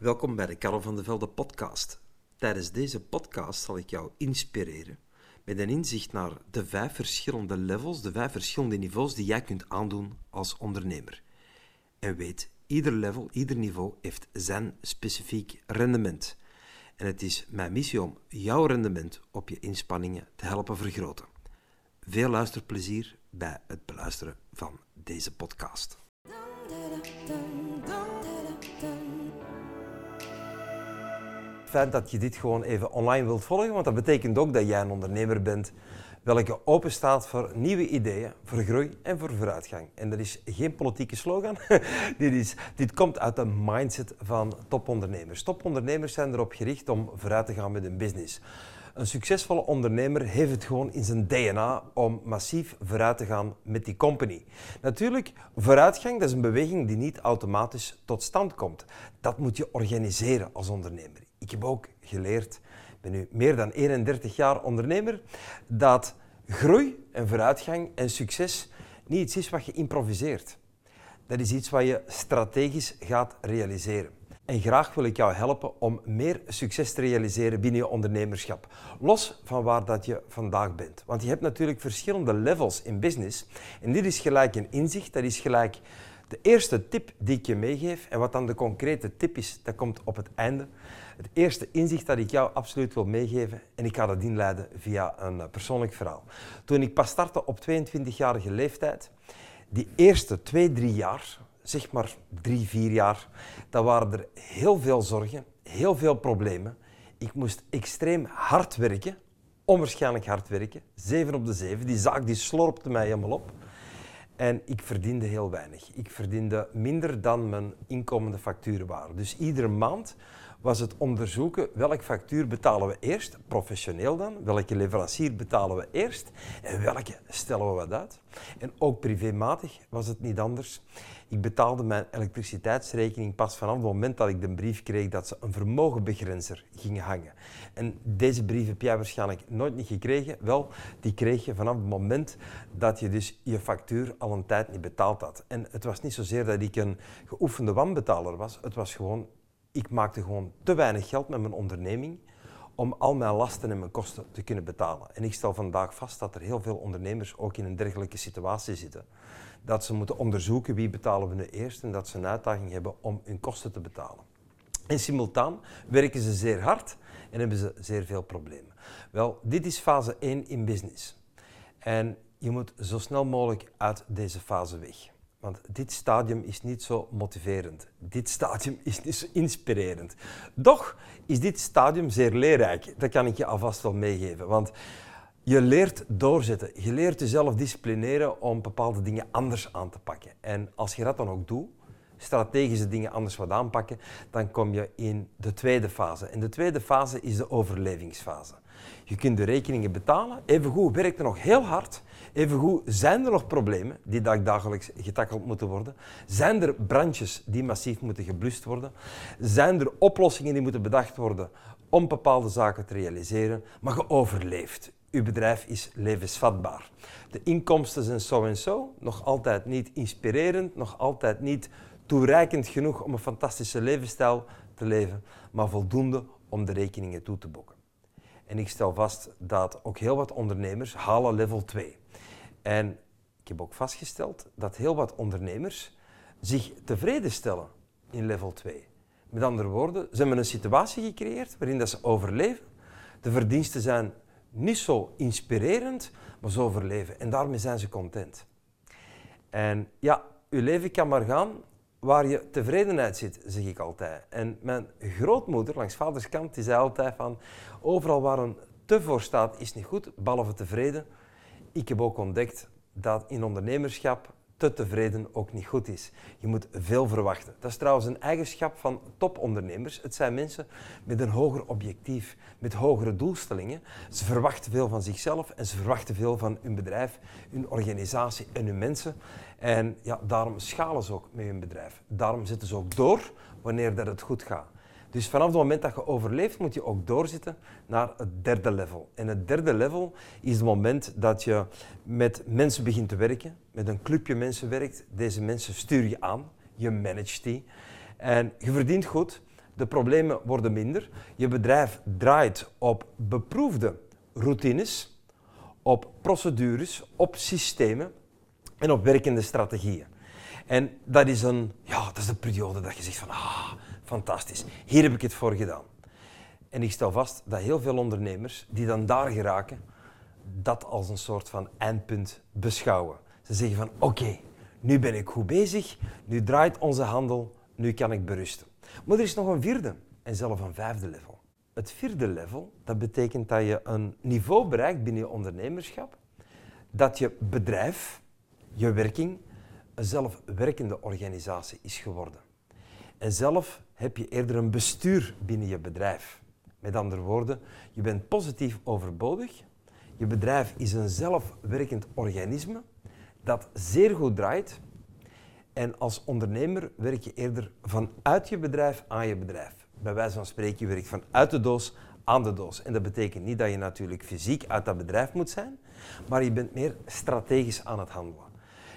Welkom bij de Karel van de Velde podcast. Tijdens deze podcast zal ik jou inspireren met een inzicht naar de vijf verschillende levels, de vijf verschillende niveaus die jij kunt aandoen als ondernemer. En weet, ieder level, ieder niveau heeft zijn specifiek rendement. En het is mijn missie om jouw rendement op je inspanningen te helpen vergroten. Veel luisterplezier bij het beluisteren van deze podcast. Fijn dat je dit gewoon even online wilt volgen, want dat betekent ook dat jij een ondernemer bent welke open staat voor nieuwe ideeën, voor groei en voor vooruitgang. En dat is geen politieke slogan, dit, is, dit komt uit de mindset van topondernemers. Topondernemers zijn erop gericht om vooruit te gaan met hun business. Een succesvolle ondernemer heeft het gewoon in zijn DNA om massief vooruit te gaan met die company. Natuurlijk, vooruitgang dat is een beweging die niet automatisch tot stand komt. Dat moet je organiseren als ondernemer. Ik heb ook geleerd, ik ben nu meer dan 31 jaar ondernemer, dat groei en vooruitgang en succes niet iets is wat je improviseert. Dat is iets wat je strategisch gaat realiseren. En graag wil ik jou helpen om meer succes te realiseren binnen je ondernemerschap. Los van waar dat je vandaag bent. Want je hebt natuurlijk verschillende levels in business. En dit is gelijk een inzicht, dat is gelijk de eerste tip die ik je meegeef. En wat dan de concrete tip is, dat komt op het einde. Het eerste inzicht dat ik jou absoluut wil meegeven, en ik ga dat inleiden via een eh, persoonlijk verhaal. Toen ik pas startte op 22-jarige leeftijd, die eerste twee, drie jaar, zeg maar drie, vier jaar, dan waren er heel veel zorgen, heel veel problemen. Ik moest extreem hard werken, onwaarschijnlijk hard werken, zeven op de zeven. Die zaak die slorpte mij helemaal op. En ik verdiende heel weinig. Ik verdiende minder dan mijn inkomende facturen waren. Dus iedere maand was het onderzoeken welke factuur betalen we eerst, professioneel dan, welke leverancier betalen we eerst en welke stellen we wat uit. En ook privématig was het niet anders. Ik betaalde mijn elektriciteitsrekening pas vanaf het moment dat ik de brief kreeg dat ze een vermogenbegrenzer gingen hangen. En deze brief heb jij waarschijnlijk nooit niet gekregen. Wel, die kreeg je vanaf het moment dat je dus je factuur al een tijd niet betaald had. En het was niet zozeer dat ik een geoefende wanbetaler was, het was gewoon ik maakte gewoon te weinig geld met mijn onderneming om al mijn lasten en mijn kosten te kunnen betalen. En ik stel vandaag vast dat er heel veel ondernemers ook in een dergelijke situatie zitten. Dat ze moeten onderzoeken wie betalen we nu eerst en dat ze een uitdaging hebben om hun kosten te betalen. En simultaan werken ze zeer hard en hebben ze zeer veel problemen. Wel, dit is fase 1 in business. En je moet zo snel mogelijk uit deze fase weg. Want dit stadium is niet zo motiverend. Dit stadium is niet zo inspirerend. Doch is dit stadium zeer leerrijk. Dat kan ik je alvast wel meegeven. Want je leert doorzetten. Je leert jezelf disciplineren om bepaalde dingen anders aan te pakken. En als je dat dan ook doet, strategische dingen anders wat aanpakken, dan kom je in de tweede fase. En de tweede fase is de overlevingsfase. Je kunt de rekeningen betalen. Evengoed werkt er nog heel hard. Evengoed zijn er nog problemen die dagelijks getakkeld moeten worden. Zijn er brandjes die massief moeten geblust worden. Zijn er oplossingen die moeten bedacht worden om bepaalde zaken te realiseren. Maar je overleeft. Uw bedrijf is levensvatbaar. De inkomsten zijn zo en zo, nog altijd niet inspirerend, nog altijd niet toereikend genoeg om een fantastische levensstijl te leven, maar voldoende om de rekeningen toe te boeken. En ik stel vast dat ook heel wat ondernemers halen level 2. En ik heb ook vastgesteld dat heel wat ondernemers zich tevreden stellen in level 2. Met andere woorden, ze hebben een situatie gecreëerd waarin dat ze overleven. De verdiensten zijn niet zo inspirerend, maar ze overleven. En daarmee zijn ze content. En ja, uw leven kan maar gaan waar je tevredenheid zit, zeg ik altijd. En mijn grootmoeder, langs vaders kant, die zei altijd van... Overal waar een te voor staat, is niet goed, behalve tevreden. Ik heb ook ontdekt dat in ondernemerschap te tevreden ook niet goed is. Je moet veel verwachten. Dat is trouwens een eigenschap van topondernemers. Het zijn mensen met een hoger objectief, met hogere doelstellingen. Ze verwachten veel van zichzelf en ze verwachten veel van hun bedrijf, hun organisatie en hun mensen. En ja, daarom schalen ze ook met hun bedrijf. Daarom zetten ze ook door wanneer dat het goed gaat. Dus vanaf het moment dat je overleeft, moet je ook doorzitten naar het derde level. En het derde level is het moment dat je met mensen begint te werken, met een clubje mensen werkt. Deze mensen stuur je aan, je managt die. En je verdient goed. De problemen worden minder. Je bedrijf draait op beproefde routines, op procedures, op systemen en op werkende strategieën. En dat is, een, ja, dat is de periode dat je zegt van, ah, fantastisch, hier heb ik het voor gedaan. En ik stel vast dat heel veel ondernemers die dan daar geraken, dat als een soort van eindpunt beschouwen. Ze zeggen van, oké, nu ben ik goed bezig, nu draait onze handel, nu kan ik berusten. Maar er is nog een vierde en zelfs een vijfde level. Het vierde level, dat betekent dat je een niveau bereikt binnen je ondernemerschap, dat je bedrijf, je werking, een zelfwerkende organisatie is geworden. En zelf heb je eerder een bestuur binnen je bedrijf. Met andere woorden, je bent positief overbodig. Je bedrijf is een zelfwerkend organisme dat zeer goed draait. En als ondernemer werk je eerder vanuit je bedrijf aan je bedrijf. Bij wijze van spreken, je werkt vanuit de doos aan de doos. En dat betekent niet dat je natuurlijk fysiek uit dat bedrijf moet zijn, maar je bent meer strategisch aan het handelen.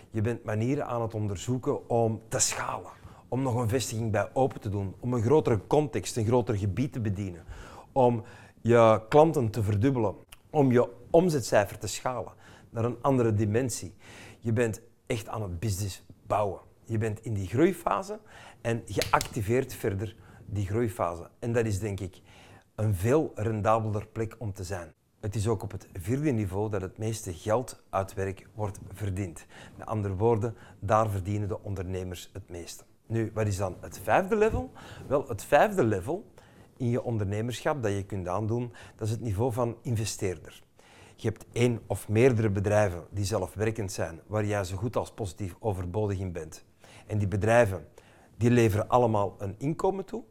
Je bent manieren aan het onderzoeken om te schalen, om nog een vestiging bij open te doen, om een grotere context, een groter gebied te bedienen, om je klanten te verdubbelen, om je omzetcijfer te schalen naar een andere dimensie. Je bent echt aan het business bouwen. Je bent in die groeifase en je activeert verder die groeifase. En dat is denk ik een veel rendabeler plek om te zijn. Het is ook op het vierde niveau dat het meeste geld uit werk wordt verdiend. Met andere woorden, daar verdienen de ondernemers het meeste. Nu, wat is dan het vijfde level? Wel, het vijfde level in je ondernemerschap dat je kunt aandoen, dat is het niveau van investeerder. Je hebt één of meerdere bedrijven die zelfwerkend zijn, waar jij zo goed als positief overbodig in bent. En die bedrijven die leveren allemaal een inkomen toe.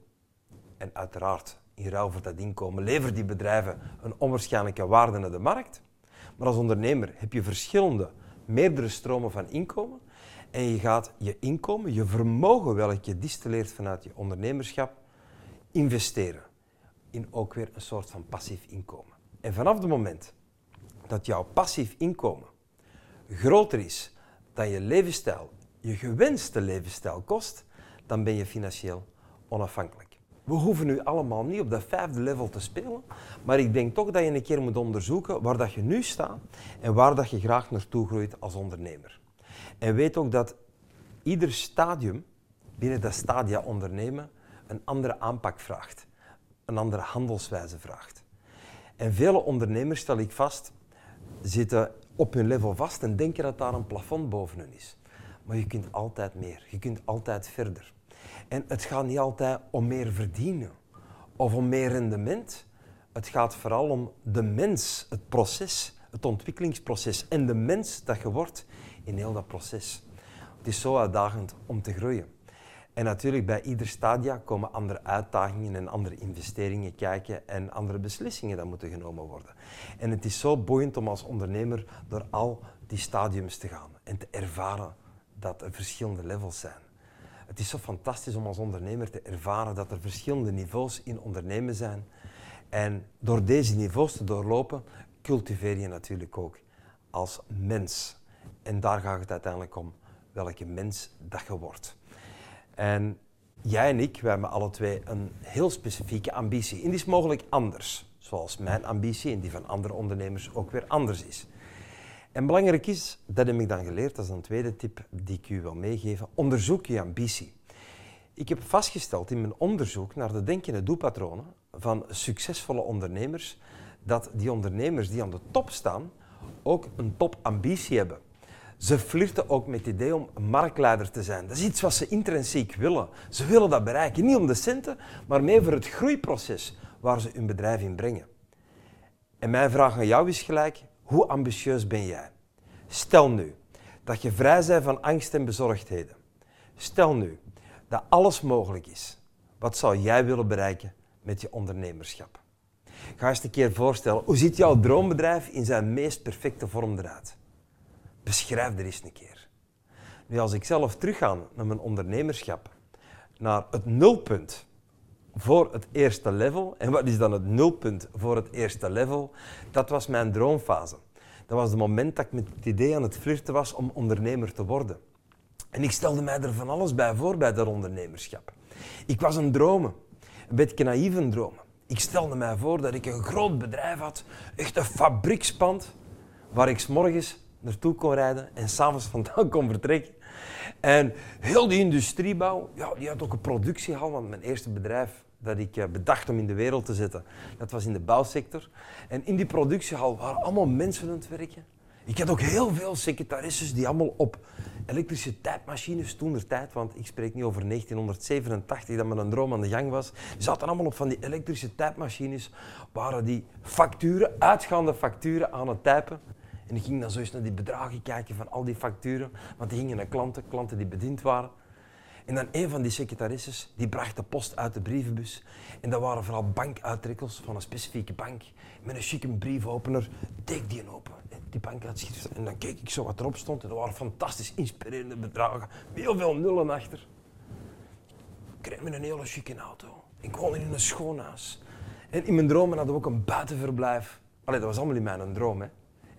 En uiteraard, in ruil voor dat inkomen, leveren die bedrijven een onwaarschijnlijke waarde naar de markt. Maar als ondernemer heb je verschillende, meerdere stromen van inkomen. En je gaat je inkomen, je vermogen welk je distilleert vanuit je ondernemerschap, investeren. In ook weer een soort van passief inkomen. En vanaf het moment dat jouw passief inkomen groter is dan je levensstijl, je gewenste levensstijl kost, dan ben je financieel onafhankelijk. We hoeven nu allemaal niet op dat vijfde level te spelen, maar ik denk toch dat je een keer moet onderzoeken waar dat je nu staat en waar dat je graag naartoe groeit als ondernemer. En weet ook dat ieder stadium binnen dat stadia ondernemen een andere aanpak vraagt, een andere handelswijze vraagt. En vele ondernemers, stel ik vast, zitten op hun level vast en denken dat daar een plafond boven hun is. Maar je kunt altijd meer, je kunt altijd verder. En het gaat niet altijd om meer verdienen of om meer rendement. Het gaat vooral om de mens, het proces, het ontwikkelingsproces en de mens dat je wordt in heel dat proces. Het is zo uitdagend om te groeien. En natuurlijk bij ieder stadia komen andere uitdagingen en andere investeringen kijken en andere beslissingen die moeten genomen worden. En het is zo boeiend om als ondernemer door al die stadiums te gaan en te ervaren dat er verschillende levels zijn. Het is zo fantastisch om als ondernemer te ervaren dat er verschillende niveaus in ondernemen zijn. En door deze niveaus te doorlopen, cultiveer je natuurlijk ook als mens. En daar gaat het uiteindelijk om, welke mens dat je wordt. En jij en ik, wij hebben alle twee een heel specifieke ambitie. En die is mogelijk anders, zoals mijn ambitie en die van andere ondernemers ook weer anders is. En belangrijk is, dat heb ik dan geleerd, dat is een tweede tip die ik u wil meegeven, onderzoek je ambitie. Ik heb vastgesteld in mijn onderzoek naar de denk- en doelpatronen van succesvolle ondernemers, dat die ondernemers die aan de top staan ook een topambitie hebben. Ze flirten ook met het idee om marktleider te zijn. Dat is iets wat ze intrinsiek willen. Ze willen dat bereiken, niet om de centen, maar meer voor het groeiproces waar ze hun bedrijf in brengen. En mijn vraag aan jou is gelijk, hoe ambitieus ben jij? Stel nu dat je vrij bent van angst en bezorgdheden. Stel nu dat alles mogelijk is. Wat zou jij willen bereiken met je ondernemerschap? Ga eens een keer voorstellen, hoe ziet jouw droombedrijf in zijn meest perfecte vorm eruit? Beschrijf er eens een keer. Nu, als ik zelf terugga naar mijn ondernemerschap, naar het nulpunt voor het eerste level. En wat is dan het nulpunt voor het eerste level? Dat was mijn droomfase. Dat was het moment dat ik met het idee aan het flirten was om ondernemer te worden. En ik stelde mij er van alles bij voor bij dat ondernemerschap. Ik was een dromen. een beetje naïeve dromen. Ik stelde mij voor dat ik een groot bedrijf had, echt een fabriekspand, waar ik morgens naartoe kon rijden en s'avonds vandaan kon vertrekken. En heel die industriebouw, ja, die had ook een productiehal, want mijn eerste bedrijf dat ik eh, bedacht om in de wereld te zetten, dat was in de bouwsector. En in die productiehal waren allemaal mensen aan het werken. Ik had ook heel veel secretaresses die allemaal op elektrische tijdmachines toen der tijd, want ik spreek niet over 1987 dat mijn droom aan de gang was. Zaten allemaal op van die elektrische tijdmachines, waren die facturen, uitgaande facturen aan het typen. En ik ging dan zo eens naar die bedragen kijken van al die facturen, want die gingen naar klanten, klanten die bediend waren. En dan een van die secretaresses, die bracht de post uit de brievenbus. En dat waren vooral bankuittrekkels van een specifieke bank. Met een chique briefopener, deed die open. Die bankuitschrift. En dan keek ik zo wat erop stond. En dat waren fantastisch inspirerende bedragen. Heel veel nullen achter. Ik kreeg me een hele chique auto. Ik woonde in een schoon huis. En in mijn dromen hadden we ook een buitenverblijf. Allee, dat was allemaal in mijn droom. Hè.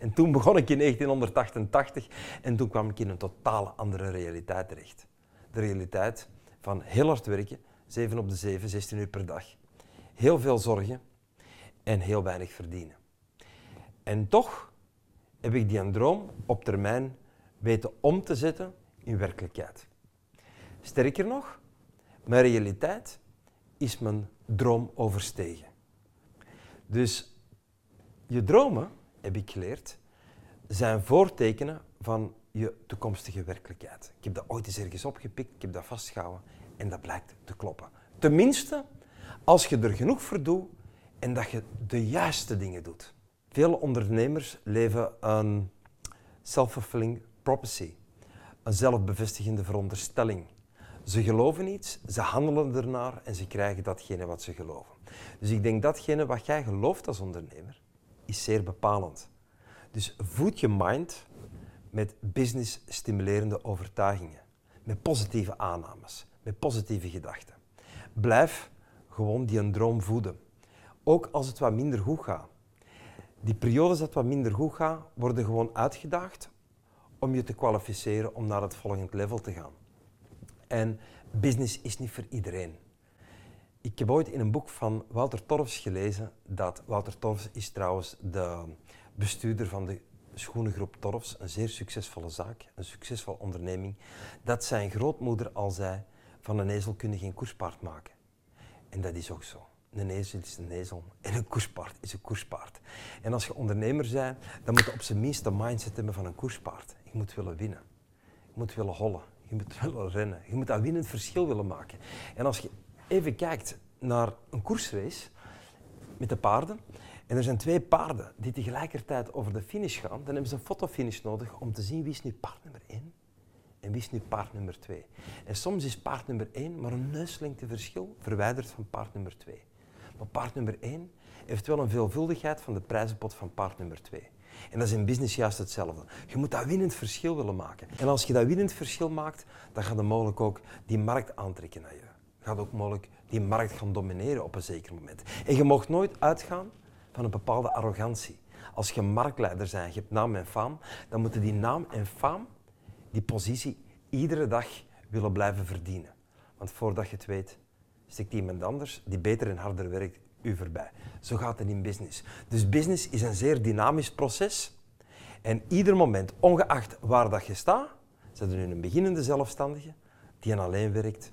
En toen begon ik in 1988 en toen kwam ik in een totale andere realiteit terecht. De realiteit van heel hard werken, 7 op de 7, 16 uur per dag. Heel veel zorgen en heel weinig verdienen. En toch heb ik die droom op termijn weten om te zetten in werkelijkheid. Sterker nog, mijn realiteit is mijn droom overstegen. Dus je dromen heb ik geleerd, zijn voortekenen van je toekomstige werkelijkheid. Ik heb dat ooit eens ergens opgepikt, ik heb dat vastgehouden en dat blijkt te kloppen. Tenminste, als je er genoeg voor doet en dat je de juiste dingen doet. Veel ondernemers leven een self-fulfilling prophecy, een zelfbevestigende veronderstelling. Ze geloven iets, ze handelen ernaar en ze krijgen datgene wat ze geloven. Dus ik denk datgene wat jij gelooft als ondernemer, is zeer bepalend. Dus voed je mind met business-stimulerende overtuigingen, met positieve aannames, met positieve gedachten. Blijf gewoon die een droom voeden, ook als het wat minder goed gaat. Die periodes dat wat minder goed gaat, worden gewoon uitgedaagd om je te kwalificeren om naar het volgende level te gaan. En business is niet voor iedereen. Ik heb ooit in een boek van Wouter Torfs gelezen dat Wouter Torfs is trouwens de bestuurder van de schoenengroep Torfs, een zeer succesvolle zaak, een succesvolle onderneming, dat zijn grootmoeder al zei, van een ezel kun je geen koerspaard maken. En dat is ook zo. Een ezel is een ezel en een koerspaard is een koerspaard. En als je ondernemer bent, dan moet je op zijn minst de mindset hebben van een koerspaard. Je moet willen winnen. Je moet willen hollen. Je moet willen rennen. Je moet dat winnend verschil willen maken. En als je even kijkt naar een koersrace met de paarden, en er zijn twee paarden die tegelijkertijd over de finish gaan, dan hebben ze een fotofinish nodig om te zien wie is nu paard nummer 1 en wie is nu paard nummer 2. En soms is paard nummer 1 maar een neuslengte verschil verwijderd van paard nummer 2. Maar paard nummer 1 heeft wel een veelvuldigheid van de prijzenpot van paard nummer 2. En dat is in business juist hetzelfde. Je moet dat winnend verschil willen maken. En als je dat winnend verschil maakt, dan gaat je mogelijk ook die markt aantrekken naar je. Gaat ook mogelijk die markt gaan domineren op een zeker moment. En je mag nooit uitgaan van een bepaalde arrogantie. Als je marktleider bent, je hebt naam en faam, dan moeten die naam en faam, die positie, iedere dag willen blijven verdienen. Want voordat je het weet, stikt iemand anders die beter en harder werkt u voorbij. Zo gaat het in business. Dus business is een zeer dynamisch proces. En ieder moment, ongeacht waar dat je staat, zit er nu een beginnende zelfstandige die alleen werkt,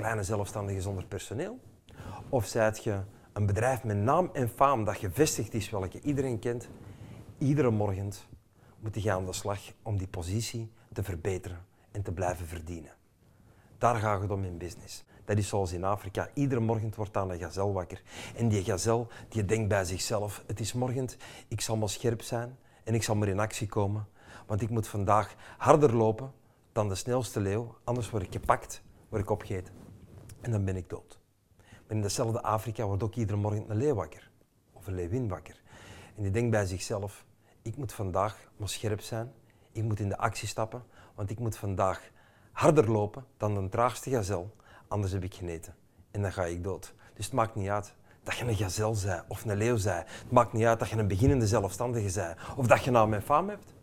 kleine zelfstandige zonder personeel, of zijt je een bedrijf met naam en faam dat gevestigd is, welke iedereen kent, iedere morgen moet je aan de slag om die positie te verbeteren en te blijven verdienen. Daar gaat het om in business. Dat is zoals in Afrika. Iedere morgen wordt aan een gazel wakker. En die gazel die denkt bij zichzelf, het is morgen, ik zal maar scherp zijn en ik zal maar in actie komen. Want ik moet vandaag harder lopen dan de snelste leeuw, anders word ik gepakt, word ik opgegeten. En dan ben ik dood. Maar in dezelfde Afrika wordt ook iedere morgen een leeuw wakker. Of een leeuwin wakker. En die denkt bij zichzelf, ik moet vandaag maar scherp zijn. Ik moet in de actie stappen, want ik moet vandaag harder lopen dan de traagste gazel. Anders heb ik geneten. En dan ga ik dood. Dus het maakt niet uit dat je een gazel zij of een leeuw zij. Het maakt niet uit dat je een beginnende zelfstandige zij. Of dat je naam en faam hebt.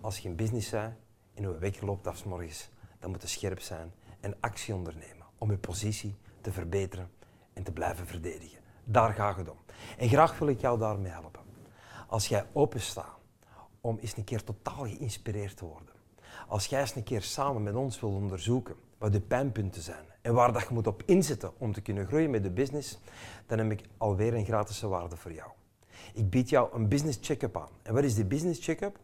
Als je in business zij en je wegloopt afsmorgens, dan moet je scherp zijn en actie ondernemen om je positie te verbeteren en te blijven verdedigen. Daar gaat het om. En graag wil ik jou daarmee helpen. Als jij openstaat om eens een keer totaal geïnspireerd te worden. Als jij eens een keer samen met ons wil onderzoeken wat de pijnpunten zijn en waar dat je moet op inzetten om te kunnen groeien met de business, dan heb ik alweer een gratis waarde voor jou. Ik bied jou een business check-up aan. En wat is die business check-up?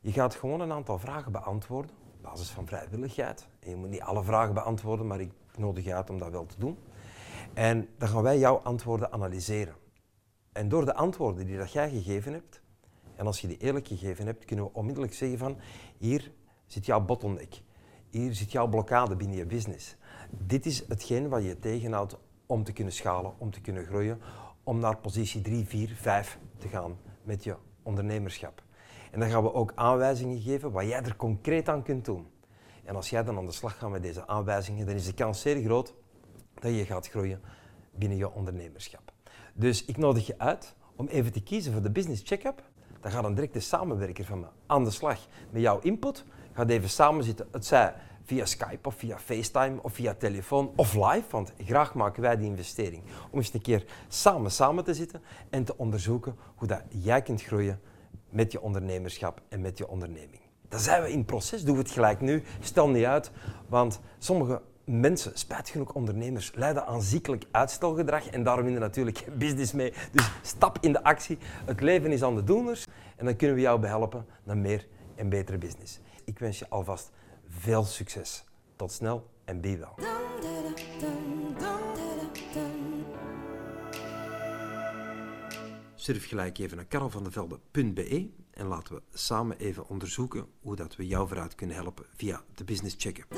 Je gaat gewoon een aantal vragen beantwoorden, basis van vrijwilligheid. Je moet niet alle vragen beantwoorden, maar ik nodig je uit om dat wel te doen. En dan gaan wij jouw antwoorden analyseren. En door de antwoorden die dat jij gegeven hebt, en als je die eerlijk gegeven hebt, kunnen we onmiddellijk zeggen van hier zit jouw bottleneck. Hier zit jouw blokkade binnen je business. Dit is hetgeen wat je tegenhoudt om te kunnen schalen, om te kunnen groeien, om naar positie 3, 4, 5 te gaan met je ondernemerschap. En dan gaan we ook aanwijzingen geven wat jij er concreet aan kunt doen. En als jij dan aan de slag gaat met deze aanwijzingen, dan is de kans zeer groot dat je gaat groeien binnen je ondernemerschap. Dus ik nodig je uit om even te kiezen voor de Business Checkup. Dan gaat een directe samenwerker van me aan de slag met jouw input. Gaat even samen zitten. Het zij via Skype of via FaceTime of via telefoon of live, want graag maken wij die investering. Om eens een keer samen samen te zitten en te onderzoeken hoe dat jij kunt groeien met je ondernemerschap en met je onderneming. Dan zijn we in het proces, doe het gelijk nu, stel niet uit, want sommige mensen, spijt genoeg ondernemers, leiden aan ziekelijk uitstelgedrag en daarom in natuurlijk geen business mee. Dus stap in de actie. Het leven is aan de doeners en dan kunnen we jou behelpen naar meer en betere business. Ik wens je alvast veel succes. Tot snel en be wel. Surf gelijk even naar karelvandevelde.be en laten we samen even onderzoeken hoe dat we jou vooruit kunnen helpen via de Business Check-up.